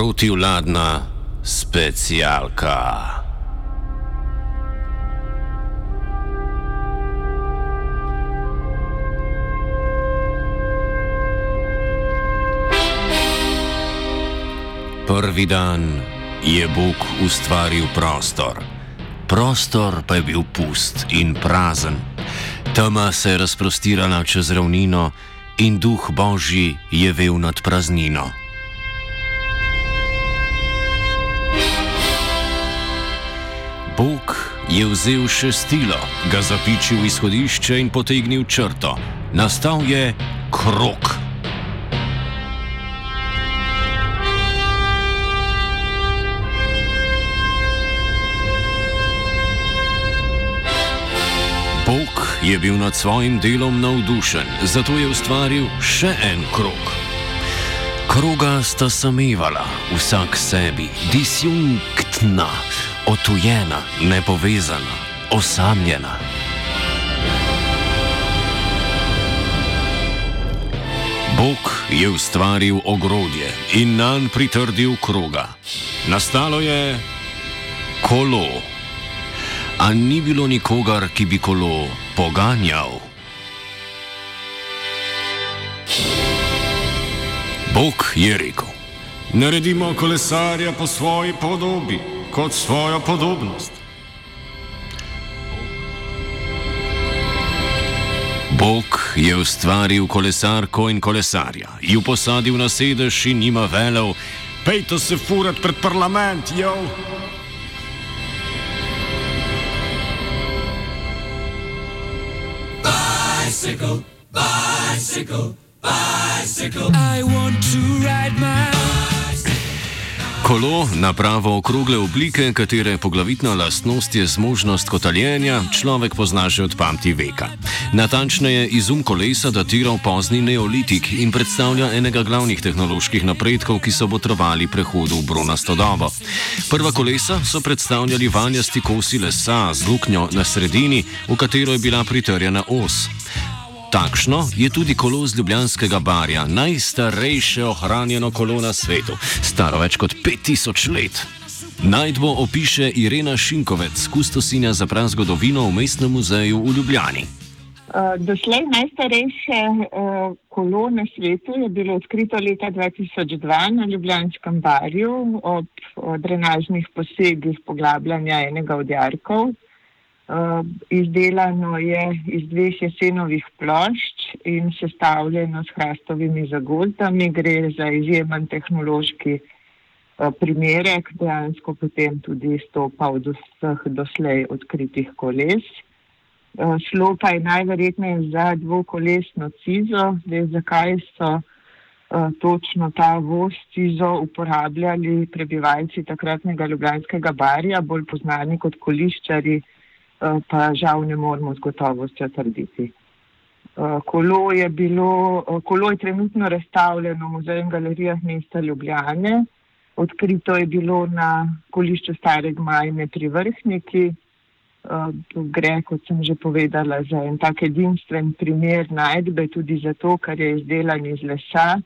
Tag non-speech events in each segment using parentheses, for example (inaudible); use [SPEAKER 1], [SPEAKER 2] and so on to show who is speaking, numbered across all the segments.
[SPEAKER 1] Protivladna specialka. Prvi dan je Bog ustvaril prostor. Prostor pa je bil pust in prazen. Tema se je razprostirala čez ravnino in duh Božji je vel nad praznino. Je vzel šestilo, ga zapičil v izhodišče in potegnil črto. Nastal je krok. Bog je bil nad svojim delom navdušen, zato je ustvaril še en krog. Kroga sta samevala, vsak sebi, disjunktna, otujena, nepovezana, osamljena. Bog je ustvaril ogrodje in nanj pritrdil kroga. Nastalo je kolo. A ni bilo nikogar, ki bi kolo poganjal. Bog je rekel:
[SPEAKER 2] Naredimo kolesarja po svoji podobi, kot svojo podobnost.
[SPEAKER 1] Bog je ustvaril kolesarko in kolesarja, ju posadil na sedež in njima velel:
[SPEAKER 2] Pejte se furat pred parlament, jo!
[SPEAKER 3] bicycle, bicycle, bicycle. I want to ride my
[SPEAKER 1] Kolo, napravo okrogle oblike, katere poglavitna lastnost je zmožnost kotaljenja, človek pozna že od pamti veka. Natančneje, izum kolesa datira v pozni neolitik in predstavlja enega glavnih tehnoloških napredkov, ki so botrovali prehodu v bronasto dobo. Prva kolesa so predstavljali vanjasti kosi lesa z luknjo na sredini, v katero je bila pritrjena os. Takšno je tudi kolo z Ljubljanskega barja, najstarejše ohranjeno kolo na svetu, staro več kot 5000 let. Najdbo opiše Irena Šinkovec, kustosinja za prazgodovino v Mestnem muzeju v Ljubljani.
[SPEAKER 4] Uh, doslej najstarejše uh, kolo na svetu je bilo odkrito leta 2002 na Ljubljanskem barju ob drenažnih posegih poglabljanja enega od jarkov. Uh, izdelano je iz dveh jesenovih plošč in sestavljeno s hrastovimi zagoltami. Gre za izjemen tehnološki uh, primerek, dejansko potem tudi stopa od vseh doslej odkritih koles. Uh, šlo pa je najverjetneje za dvokolesno cizo. Zdaj, zakaj so uh, točno ta voz cizo uporabljali prebivalci takratnega Ljubljanskega barja, bolj poznani kot koliščari, pa žal ne moremo z gotovostjo trditi. Kolo je, bilo, kolo je trenutno razstavljeno v muzeju in galerijah mesta Ljubljane. Odkrito je bilo na kolišču Stare Gmajne pri Vrhniki. Gre, kot sem že povedala, za en tak edinstven primer najdbe, tudi zato, ker je izdelan iz lesa.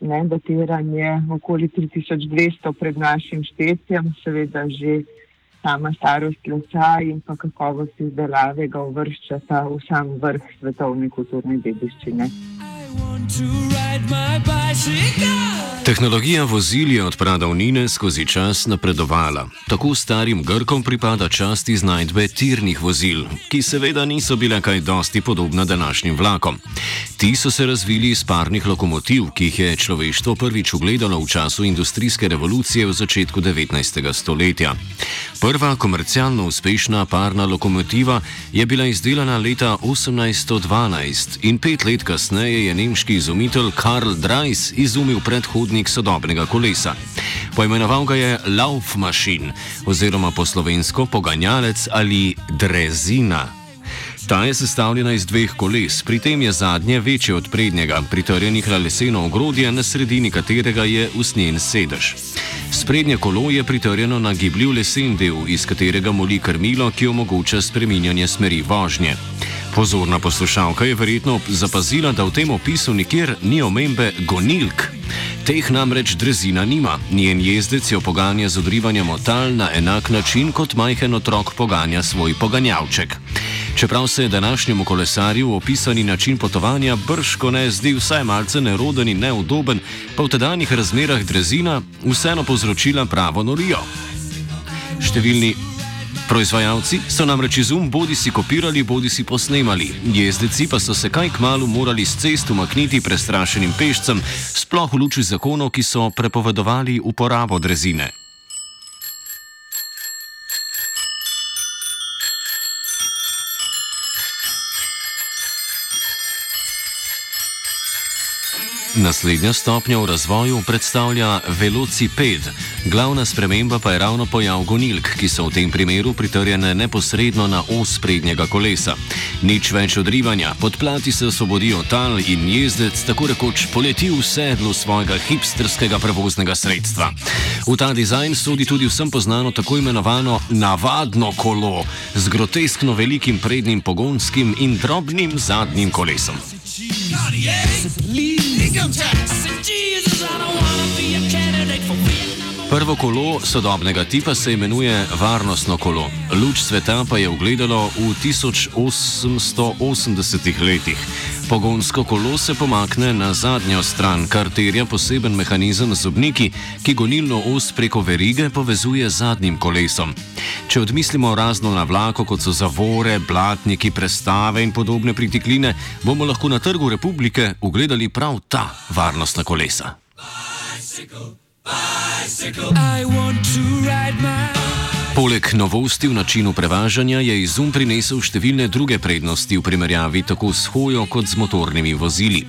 [SPEAKER 4] Ne, datiran je okoli 3200 pred našim štetjem, seveda že sama starost lesa in pa kakovost izdelave ga uvrščata v sam vrh svetovne kulturne dediščine.
[SPEAKER 1] Tehnologija vozil je od pradavnine skozi čas napredovala. Tako starim Grkom pripada čast iznajdbe tirnih vozil, ki seveda niso bile kaj dosti podobna današnjim vlakom. Ti so se razvili iz parnih lokomotiv, ki jih je človeštvo prvič ugledalo v času industrijske revolucije v začetku 19. stoletja. Prva komercialno uspešna parna lokomotiva je bila izdelana leta 1812 in pet let kasneje je nemški izumitelj Karl Dreis izumil predhodnik sodobnega kolesa. Poimenoval ga je Laufmaschine oziroma po slovensko poganjalec ali drezina. Ta je sestavljena iz dveh koles, pri tem je zadnje večje od prednjega, pritrjenih na leseno ogrodje, na sredini katerega je usnjen sedež. Sprednje kolo je pritrjeno na gibljiv lesen del, iz katerega moli krmilo, ki omogoča spreminjanje smeri vožnje. Pozorna poslušalka je verjetno zapazila, da v tem opisu nikjer ni omembe gonilk. Teh namreč drezina nima, njen jezdec jo poganja z odrivanjem otal na enak način, kot majhen otrok poganja svoj poganjavček. Čeprav se je današnjemu kolesarju opisani način potovanja brško ne zdi vsaj malce neroden in neudoben, pa v tedanjih razmerah drezina vseeno povzročila pravo norijo. Številni proizvajalci so namreč izum bodi si kopirali, bodi si posnemali, jezdeci pa so se kaj kmalo morali s cest umakniti prestrašenim pešcem, sploh v luči zakonov, ki so prepovedovali uporabo drezine. Naslednja stopnja v razvoju predstavlja velociped, glavna sprememba pa je ravno pojav gonilk, ki so v tem primeru pritrjene neposredno na os prednjega kolesa. Nič več odrivanja, podplati se osvobodijo tal in jezdec tako rekoč poleti v sedlu svojega hipsterskega prevoznega sredstva. V ta dizajn sodi tudi vsem poznano tako imenovano navadno kolo z groteskno velikim prednjim pogonskim in drobnim zadnjim kolesom. income tax. Jesus, I don't Prvo kolo sodobnega tipa se imenuje varnostno kolo. Luč sveta pa je ugledalo v 1880 letih. Pogonsko kolo se pomakne na zadnjo stran, kar terja poseben mehanizem z zobniki, ki gonilno os preko verige povezuje z zadnjim kolesom. Če odmislimo razno na vlako, kot so zavore, blatniki, prestave in podobne pritikline, bomo lahko na trgu republike ugledali prav ta varnostna kolesa. Bicycle, bicycle. I want to ride my Poleg novosti v načinu prevažanja je izum prinesel številne druge prednosti v primerjavi tako s hojo kot z motornimi vozili.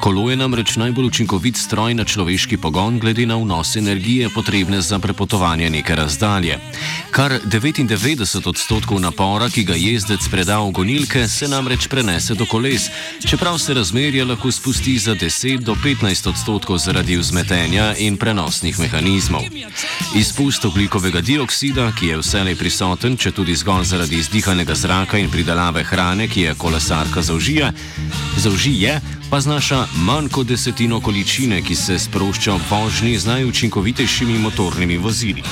[SPEAKER 1] Kolo je namreč najbolj učinkovit stroj na človeški pogon glede na vnos energije potrebne za prepotovanje neke razdalje. Kar 99 odstotkov napora, ki ga jezdec preda v gonilke, se namreč prenese do koles, čeprav se razmerje lahko spusti za 10 do 15 odstotkov zaradi vzmetenja in prenosnih mehanizmov. Izpust oglikovega dioksida, ki je je vselej prisoten, če tudi zgolj zaradi izdihanega zraka in pridelave hrane, ki je kolesarka zaužije, zaužije pa znaša manj kot desetino količine, ki se sprošča v vožnji z najučinkovitejšimi motornimi vozili.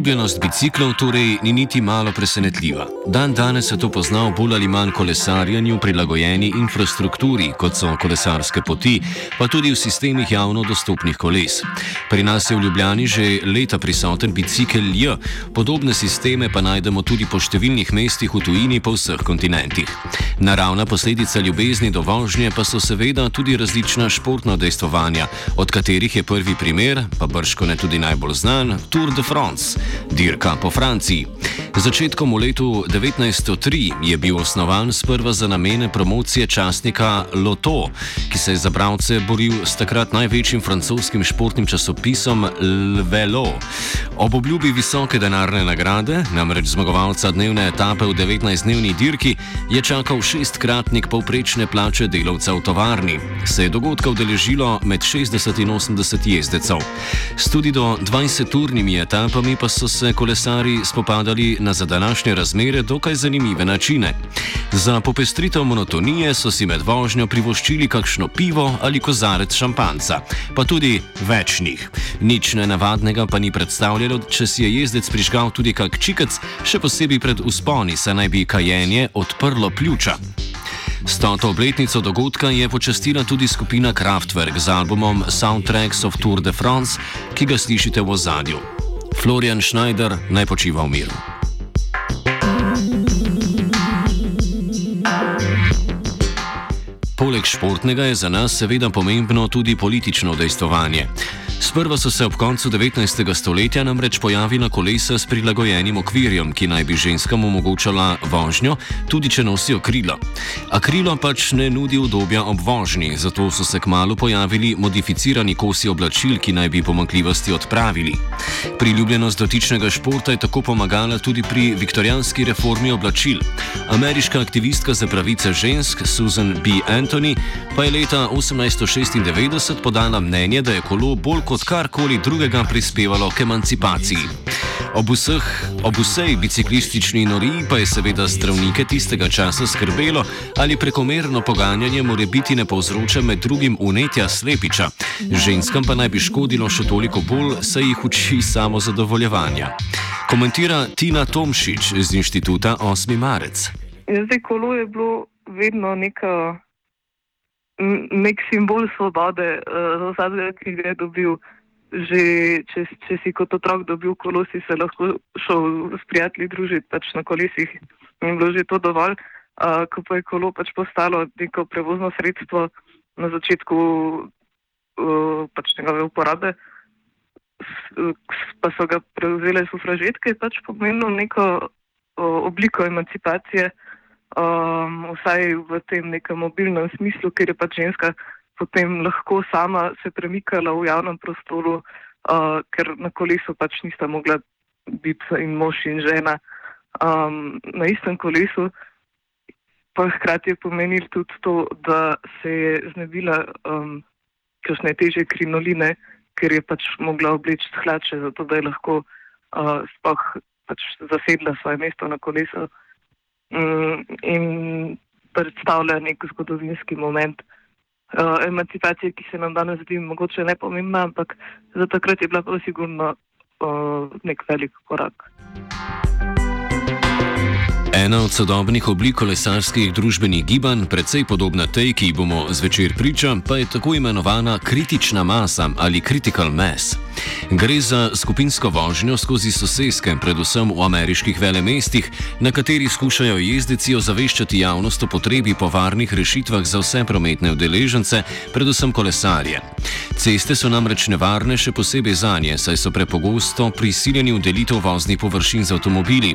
[SPEAKER 1] Priljubljenost biciklov torej ni niti malo presenetljiva. Dan danes se to pozna v bolj ali manj kolesarjenju, prilagojeni infrastrukturi, kot so kolesarske poti, pa tudi v sistemih javno dostopnih koles. Pri nas je v Ljubljani že leta prisoten bicikl J, podobne sisteme pa najdemo tudi po številnih mestih v tujini po vseh kontinentih. Naravna posledica ljubezni do vožnje pa so seveda tudi različna športna dejstvovanja, od katerih je prvi primer, pa brško ne tudi najbolj znan, Tour de France dirka po Franciji. Začetkom v letu 1903 je bil osnovan sprva za namene promocije časnika Loto, ki se je za bralce boril s takrat največjim francoskim športnim časopisom Velo. Ob obljubi visoke denarne nagrade, namreč zmagovalca dnevne etape v 19-dnevni dirki, je čakal šestkratnik povprečne plače delavca v tovarni. Se je dogodka udeležilo med 60 in 80 jezdecev. S tudi do 20-urnimi etapami pa so se kolesari spopadali na za današnje razmere dokaj zanimive načine. Za popestritev monotonije so si med vožnjo privoščili kakšno pivo ali kozarec šampanca, pa tudi več njih. Nič nenavadnega pa ni predstavljalo, če si je jezdec prižgal tudi kak čikec, še posebej pred usponi, saj naj bi kajenje odprlo pljuča. Stoto obletnico dogodka je počastila tudi skupina Kraftwerk z albumom Soundtracks of Tour de France, ki ga slišite v ozadju. Florian Schneider naj počiva v miru. Poleg športnega je za nas seveda pomembno tudi politično dejstvovanje. Sprva so se ob koncu 19. stoletja namreč pojavila kolesa s prilagojenim okvirjem, ki naj bi ženskam omogočala vožnjo, tudi če nosijo krilo. A krilo pač ne nudi udobja ob vožnji, zato so se kmalo pojavili modificirani kosi oblačil, ki naj bi pomankljivosti odpravili. Priljubljenost dotičnega športa je tako pomagala tudi pri viktorijanski reformi oblačil. Ameriška aktivistka za pravice žensk Susan B. Anthony pa je leta 1896 podala mnenje, da je kolo bolj kot karkoli drugega prispevalo k emancipaciji. Ob, vseh, ob vsej biciklistični noriji pa je seveda zdravnike tistega časa skrbelo, ali prekomerno poganjanje more biti ne povzroča med drugim unetja slepiča. Ženskam pa naj bi škodilo še toliko bolj, saj jih uči samo zadovoljevanja. Komentira Tina Tomšič z inštituta 8. marec.
[SPEAKER 5] Zdaj, kolo je bilo vedno neka nek simbol svobode, uh, vsakega, ki ga je dobil. Že če, če si kot otrok dobil kolo, si se lahko šel s prijatelji družiti pač na kolesih in bilo že to dovolj. Uh, ko pa je kolo pač postalo neko prevozno sredstvo na začetku uh, pač njegove uporabe, pa so ga prevzele sufražetke, je pač pomenilo neko uh, obliko emancipacije um, vsaj v tem nekem mobilnem smislu, ker je pač ženska potem lahko sama se premikala v javnem prostoru, uh, ker na kolesu pač nista mogla biti in mož in žena um, na istem kolesu. Pa hkrati je pomenil tudi to, da se je znebila um, kakšne teže krinoline, ker je pač mogla obleči hlače, zato da je lahko uh, sploh pač zasedla svoje mesto na kolesu. Mm, in predstavlja nek zgodovinski moment uh, emancipacije, ki se nam danes zdi mogoče nepomembna, ampak za takrat je bila pa sigurno uh, nek velik korak.
[SPEAKER 1] Ena od sodobnih oblik kolesarskih družbenih gibanj, precej podobna tej, ki bomo zvečer priča, pa je tako imenovana kritična masa ali critical mass. Gre za skupinsko vožnjo skozi sosedske, predvsem v ameriških velemestih, na kateri skušajo jezdeci ozaveščati javnost o potrebi po varnih rešitvah za vse prometne udeležence, predvsem kolesarje. Ceste so namreč nevarne, še posebej za nje, saj so prepogosto prisiljeni v delitev voznih površin z avtomobili.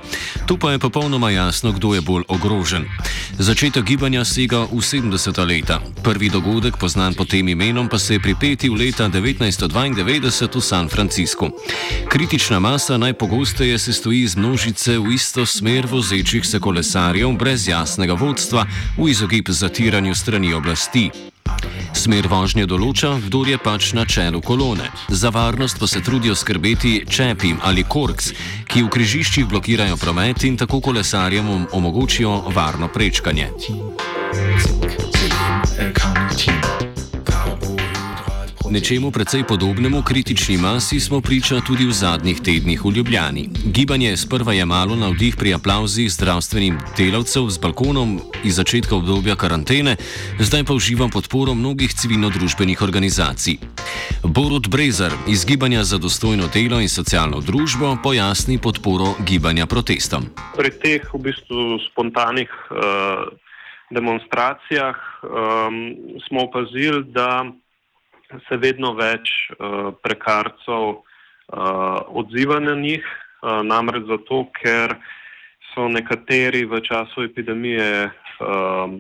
[SPEAKER 1] Tu pa je popolnoma jasno, kdo je bolj ogrožen. Začetek gibanja sega v 70. leta. Prvi dogodek, poznan pod tem imenom, pa se je pripetil leta 1992 v San Franciscu. Kritična masa najpogosteje se stoji iz množice v isto smer vozečih se kolesarjev brez jasnega vodstva v izogib zatiranju strani oblasti. Smer vožnje določa, kdo je pač na čelu kolone. Za varnost pa se trudijo skrbeti čepim ali korks, ki v križiščih blokirajo promet in tako kolesarjem omogočijo varno prečkanje. Nečemu precej podobnemu kritični masi smo priča tudi v zadnjih tednih v Ljubljani. Gibanje je sprva jemalo na vdih pri aplauzih zdravstvenim delavcev z balkonom iz začetka obdobja karantene, zdaj pa uživa podporo mnogih civilno-družbenih organizacij. Borut Brezer iz Gibanja za dostojno delo in socialno družbo pojasni podporo gibanja protestom.
[SPEAKER 6] Pri teh v bistvu spontanih uh, demonstracijah um, smo opazili, da se vedno več uh, prekarcev uh, odziva na njih, uh, namreč zato, ker so nekateri v času epidemije uh,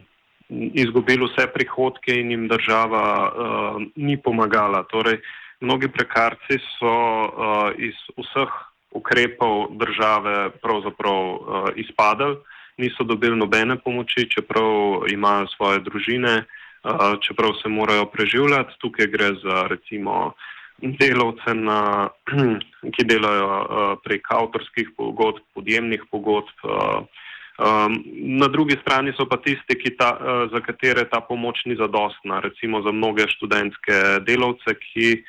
[SPEAKER 6] izgubili vse prihodke in jim država uh, ni pomagala. Torej, mnogi prekarci so uh, iz vseh ukrepov države pravzaprav uh, izpadali, niso dobili nobene pomoči, čeprav imajo svoje družine. Uh, čeprav se morajo preživljati. Tukaj gre za recimo delavce, na, (clears throat) ki delajo prek avtorskih pogodb, podjemnih pogodb, na drugi strani so pa tisti, ta, za katere ta pomoč ni zadostna, recimo za mnoge študentske delavce, ki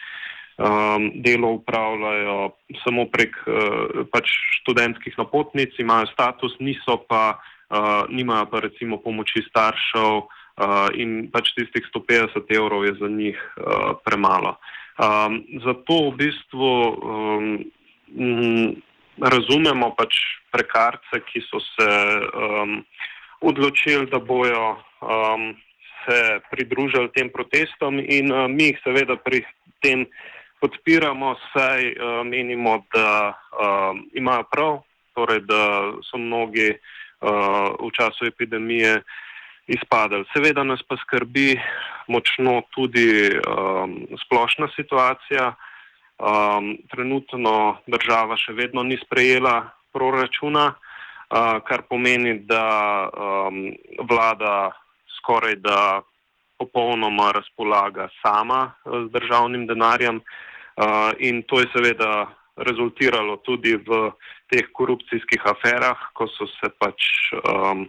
[SPEAKER 6] um, delo upravljajo samo prek uh, pač študentskih napotnic, imajo status, niso pa, uh, nimajo pa recimo pomoči staršev uh, in pač tistih 150 evrov je za njih uh, premalo. Um, zato v bistvu um, razumemo pač prekarce, ki so se um, odločili, da bojo um, se pridružili tem protestom in uh, mi jih seveda pri tem podpiramo, saj uh, menimo, da uh, imajo prav, torej da so mnogi uh, v času epidemije izpadali. Seveda nas pa skrbi močno tudi um, splošna situacija. Um, trenutno država še vedno ni sprejela proračuna, uh, kar pomeni, da um, vlada skoraj da popolnoma razpolaga sama uh, z državnim denarjem uh, in to je seveda rezultiralo tudi v teh korupcijskih aferah, ko so se pač, um,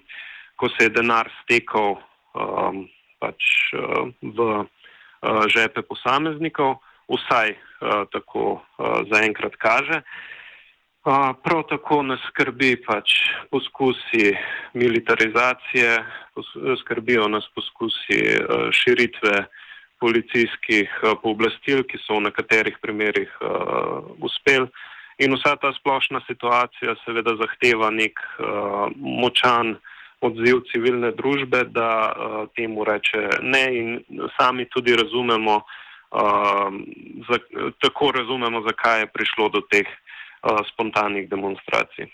[SPEAKER 6] ko se je denar stekal um, pač, uh, v uh, žepe posameznikov vsaj uh, tako uh, zaenkrat kaže. Uh, prav tako nas skrbi pač poskusi militarizacije, pos skrbijo nas poskusi uh, širitve policijskih uh, pooblastil, ki so v nekaterih primerjih uh, uspel. In vsa ta splošna situacija seveda zahteva nek uh, močan odziv civilne družbe, da uh, temu reče ne in sami tudi razumemo, Um, za, tako razumemo, zakaj je prišlo do teh uh, spontanih demonstracij.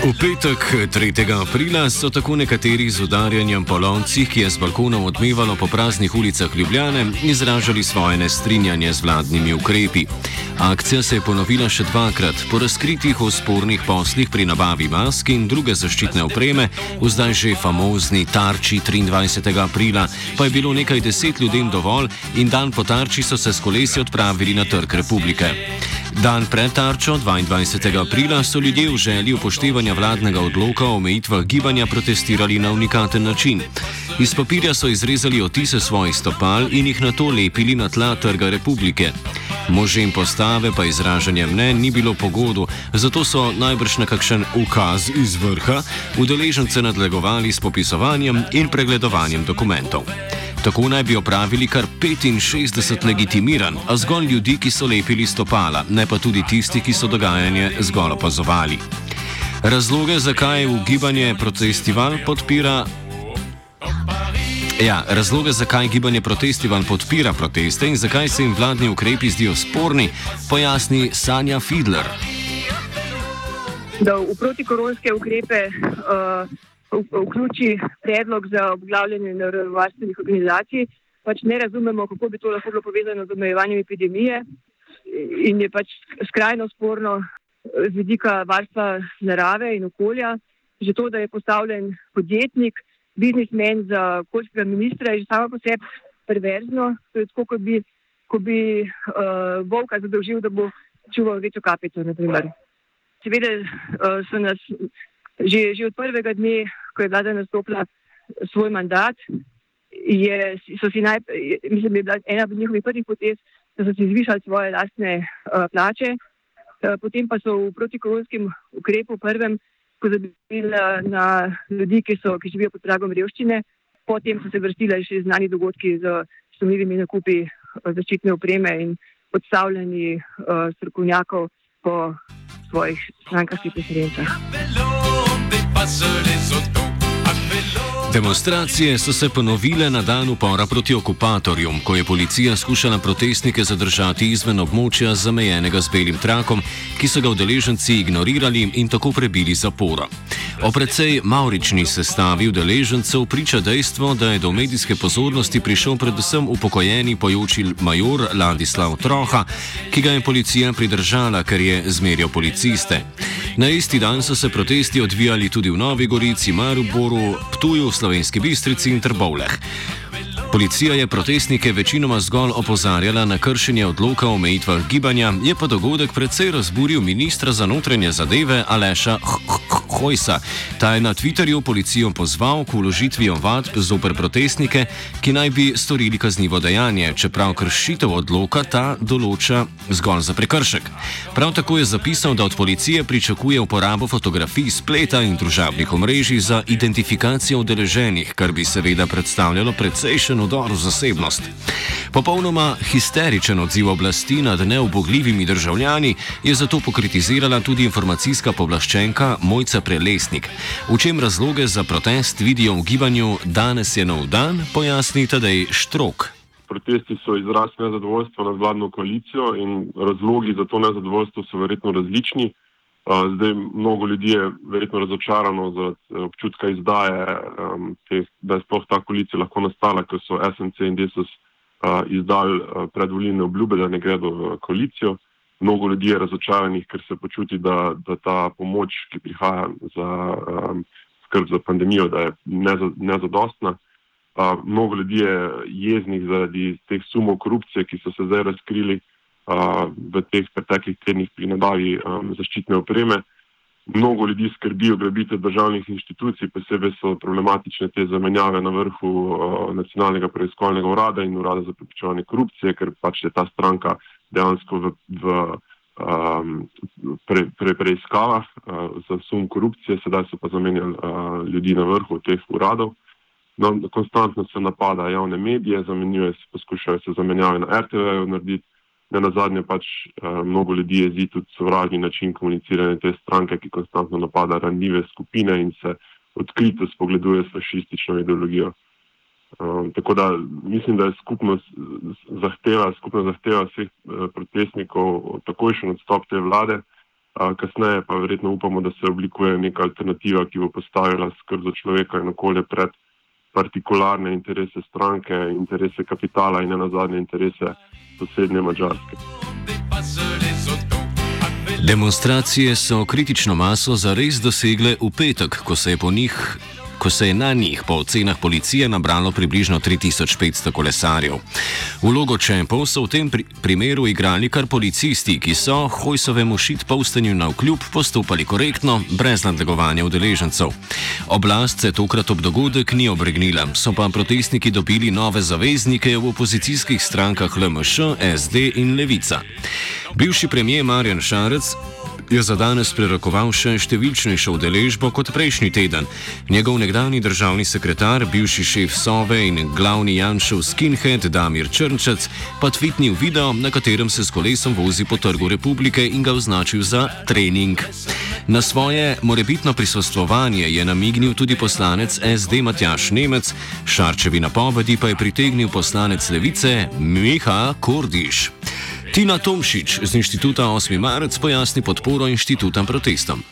[SPEAKER 1] V petek 3. aprila so tako nekateri z udarjanjem po loncih, ki je z balkonov odmevalo po praznih ulicah Ljubljane, izražali svoje nestrinjanje z vladnimi ukrepi. Akcija se je ponovila še dvakrat. Po razkritih o spornih poslih pri nabavi mask in druge zaščitne opreme, v zdaj že famozni tarči 23. aprila, pa je bilo nekaj deset ljudem dovolj in dan po tarči so se s kolesi odpravili na Trg republike. Dan pred tarčo 22. aprila so ljudje v želji upoštevanja vladnega odloka o omejitvah gibanja protestirali na unikaten način. Iz papirja so izrezali otise svojih stopal in jih na to lepili na tla Trga republike. Može in postave pa izražanje mnen ni bilo pogodu, zato so najbrž na kakšen ukaz iz vrha udeležence nadlegovali s popisovanjem in pregledovanjem dokumentov. Tako naj bi opravili kar 65 legitimiran, a zgolj ljudi, ki so lepili stopala, ne pa tudi tisti, ki so dogajanje zgolj opazovali. Razloge, zakaj v gibanje protestival podpira. Ja, razloge, zakaj gibanje Protestival podpira proteste in zakaj se jim vladni ukrepi zdijo sporni, pojasni Sanja Fidler.
[SPEAKER 7] Da v protikoronske ukrepe uh, vključi predlog za obglavljanje naravovarstvenih organizacij, pač ne razumemo, kako bi to lahko bilo povezano z omejevanjem epidemije in je pač skrajno sporno z vidika varstva narave in okolja. Že to, da je postavljen podjetnik, biznismen za okoljskega ministra, je že samo po sebi perverzno. To je tako, kot bi, ko bi uh, Volka zadolžil, da bo čuval večjo kapico. Seveda uh, so nas že, že od prvega dne, ko je vlada nastopila svoj mandat, je, so si naj, mislim, je bila ena od njihovih prvih potez, da so si zvišali svoje lastne uh, plače, uh, potem pa so v protikoronskem ukrepu prvem pozabili na, ljudi, ki, so, ki živijo pod pragom revščine, potem so se vrstile še znani dogodki z sumljivimi nakupi uh, zaščitne opreme in odstavljeni uh, strokovnjakov po svojih strankarskih preferencah.
[SPEAKER 1] Demonstracije so se ponovile na dan upora proti okupatorju, ko je policija skušala protestnike zadržati izven območja zamejenega z belim trakom, ki so ga udeleženci ignorirali in tako prebili zaporo. O precej maurični sestavi udeležencev priča dejstvo, da je do medijske pozornosti prišel predvsem upokojeni pojoči major Ladislav Troha, ki ga je policija pridržala, ker je zmerjal policiste. Na isti dan so se protesti odvijali tudi v Novi Gorici, Maruboru, Ptuju, Slovenski Bistrici in Trbovleh. Policija je protestnike večinoma zgolj opozarjala na kršenje odloka o omejitvah gibanja, je pa dogodek precej razburil ministra za notranje zadeve Aleša Hojsa. Ta je na Twitterju policijo pozval k uložitvi ovadb zoper protestnike, ki naj bi storili kaznivo dejanje, čeprav kršitev odloka ta določa zgolj za prekršek. Prav tako je zapisal, da od policije pričakuje uporabo fotografij spleta in družabnih omrežij za identifikacijo udeleženih, kar bi seveda predstavljalo precejšen udor v zasebnost. Popolnoma histeričen odziv oblasti nad neobogljivimi državljani je zato pokritizirala tudi informacijska povlaščenka Mojca Prelesnik. V čem razloge za protest vidijo v gibanju Danes je nov dan, pojasni Tadej Štrok.
[SPEAKER 8] Protesti so izraz nezadovoljstva nad vladno koalicijo in razlogi za to nezadovoljstvo so verjetno različni. Zdaj mnogo ljudi je verjetno razočarano z občutka izdaje, teh, da je sploh ta koalicija lahko nastala, ker so SNC in DSS izdali predvoljene obljube, da ne gredo v koalicijo. Mnogo ljudi je razočaranih, ker se počuti, da, da ta pomoč, ki prihaja za um, skrb za pandemijo, da je nezadostna. Uh, mnogo ljudi je jeznih zaradi teh sumov korupcije, ki so se zdaj razkrili v teh preteklih tednih pri nabavi um, zaščitne opreme. Mnogo ljudi skrbijo grabite državnih inštitucij, posebej so problematične te zamenjave na vrhu uh, nacionalnega preiskovalnega urada in urada za preprečevanje korupcije, ker pač je ta stranka dejansko v, v um, pre, pre, preiskavah uh, za sum korupcije, sedaj so pa zamenjali uh, ljudi na vrhu teh uradov. No, konstantno se napada javne medije, zamenjuje se, poskušajo se zamenjave na RTV narediti ne na zadnje pač uh, mnogo ljudi jezi tudi sovražni način komuniciranja te stranke, ki konstantno napada ranljive skupine in se odkrito spogleduje s fašistično ideologijo. Um, tako da mislim, da je skupnost zahteva, skupna zahteva vseh uh, protestnikov takojšen odstop te vlade, uh, kasneje pa verjetno upamo, da se oblikuje neka alternativa, ki bo postavila skrb za človeka in okolje pred partikularne interese stranke, interese kapitala in ne nazadnje interese sosednje Mačarske.
[SPEAKER 1] Demonstracije so kritično maso zares dosegle v petek, ko se je po njih ko se je na njih po ocenah policije nabralo približno 3500 kolesarjev. Vlogo čempov so v tem pri primeru igrali kar policisti, ki so Hojsovemu šit povstanju na vkljub postopali korektno, brez nadlegovanja udeležencev. Oblast se tokrat ob dogodek ni obregnila, so pa protestniki dobili nove zaveznike v opozicijskih strankah LMŠ, SD in Levica. Bivši premijer Marjan Šarec je za danes prerokoval še številčnejšo udeležbo kot prejšnji teden. Njegov nekdani državni sekretar, bivši šef Sove in glavni Janšov skinhead Damir Črnčec pa tvitnil video, na katerem se s kolesom vozi po trgu republike in ga označil za trening. Na svoje morebitno prisostvovanje je namignil tudi poslanec SD Matjaš Nemec, Šarčevi napovedi pa je pritegnil poslanec Levice Miha Kordiš. Tina Tomšič z inštituta 8. marec pojasni podporo inštitutom protestom.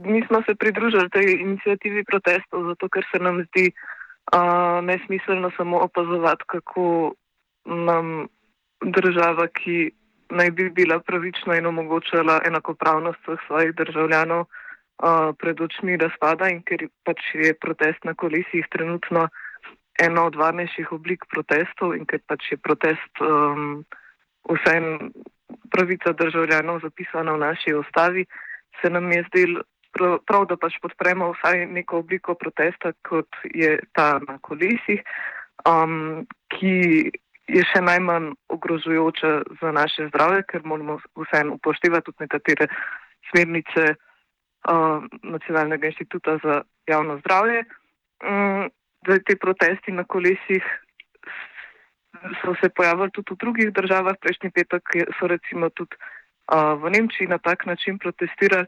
[SPEAKER 5] Mi smo se pridružili tej inicijativi protestov, zato ker se nam zdi uh, nesmiselno samo opazovati, kako nam država, ki naj bi bila pravična in omogočala enakopravnost vseh svojih državljanov, uh, pred očmi razpada in ker pač je protest na kolisih trenutno ena od varnejših oblik protestov in ker pač je protest. Um, vsem pravica državljanov zapisana v naši ustavi, se nam je zdel prav, da pač podpremo vsaj neko obliko protesta, kot je ta na kolesih, um, ki je še najmanj ogrožujoča za naše zdravje, ker moramo vseeno upoštevati tudi nekatere smernice uh, Nacionalnega inštituta za javno zdravje. Um, zdaj, te protesti na kolesih so se pojavili tudi v drugih državah. Prejšnji petek so recimo tudi uh, v Nemčiji na tak način protestirali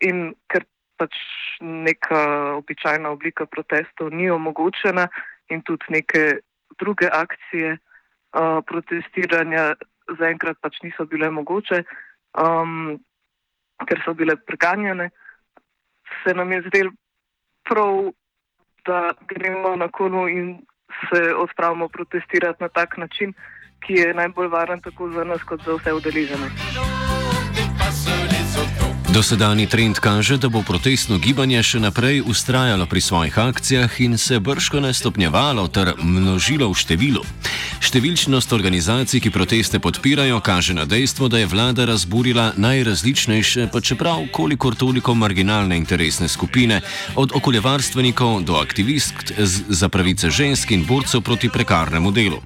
[SPEAKER 5] in ker pač neka običajna oblika protestov ni omogočena in tudi neke druge akcije uh, protestiranja zaenkrat pač niso bile mogoče, um, ker so bile preganjene, se nam je zdel prav, da gremo na konu in se odpravimo protestirati na tak način, ki je najbolj varen tako za nas, kot za vse udeležene.
[SPEAKER 1] Dosedani trend kaže, da bo protestno gibanje še naprej ustrajalo pri svojih akcijah in se brško ne stopnjevalo ter množilo v številu. Številčnost organizacij, ki proteste podpirajo, kaže na dejstvo, da je vlada razburila najrazličnejše, pa čeprav kolikor toliko marginalne interesne skupine, od okoljevarstvenikov do aktivistk za pravice žensk in borcev proti prekarnemu delu.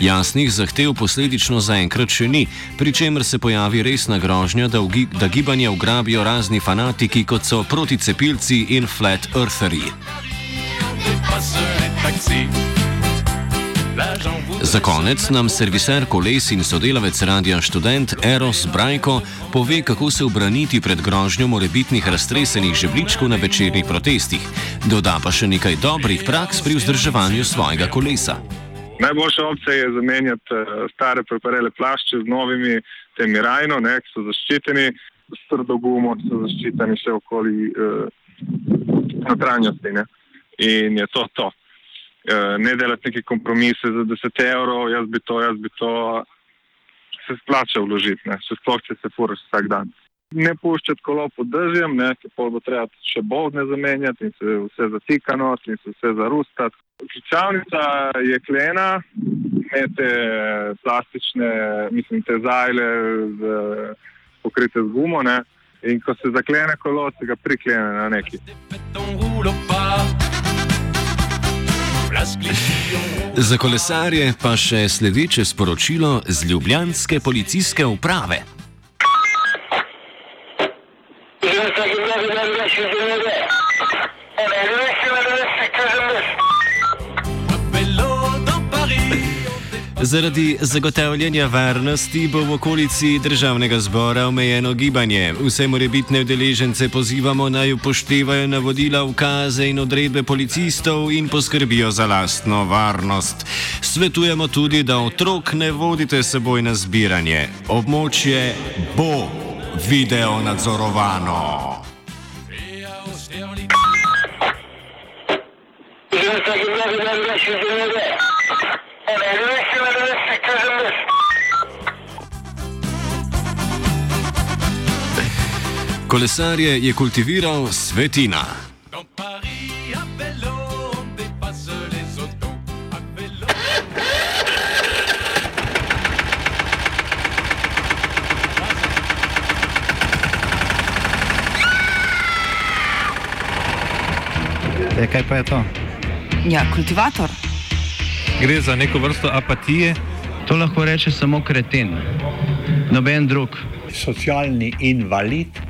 [SPEAKER 1] Jasnih zahtev posledično zaenkrat še ni, pri čemer se pojavi resna grožnja, da, da gibanje ugrabijo razni fanatiki, kot so proticepilci in flat eartheri. Za konec nam serviser koles in sodelavec radia študent Eros Brajko pove, kako se obraniti pred grožnjo morebitnih raztresenih žebličkov na večernih protestih. Doda pa še nekaj dobrih praks pri vzdrževanju svojega kolesa.
[SPEAKER 9] Najboljša opcija je zamenjati stare preparele plašče z novimi, temi rajno, ne, ki so zaščiteni, s trdo gumo, so zaščiteni še okoli eh, notranjosti. Ne. In je to to. Eh, ne delati neke kompromise za 10 evrov, jaz bi to, jaz bi to, se splača vložiti, ne, še sploh, če se furaš vsak dan. Ne puščati kolo pod držjem, ne, ker pol bo treba še bovne zamenjati in se vse zatikano in se vse zarustati. Kličavnica je klena, imate plastične, mislim, te zajle z, pokrite z gumo, ne, in ko se zaklene kolo, se ga priklene na neki.
[SPEAKER 1] Za kolesarje pa še sledeče sporočilo z Ljubljanske policijske uprave. Zaradi zagotavljanja varnosti bo v okolici državnega zbora omejeno gibanje. Vse morebitne udeležence pozivamo naj upoštevajo navodila, ukaze in odredbe policistov in poskrbijo za lastno varnost. Svetujemo tudi, da otrok ne vodite seboj na zbiranje. Območje bo video nadzorovano. Kolesarje je kultiviral svetina.
[SPEAKER 10] E, kaj pa je to?
[SPEAKER 11] Ja, kultivator.
[SPEAKER 12] Gre za neko vrsto apatije.
[SPEAKER 13] To lahko reče samo kreten, noben drug.
[SPEAKER 14] Socialni invalid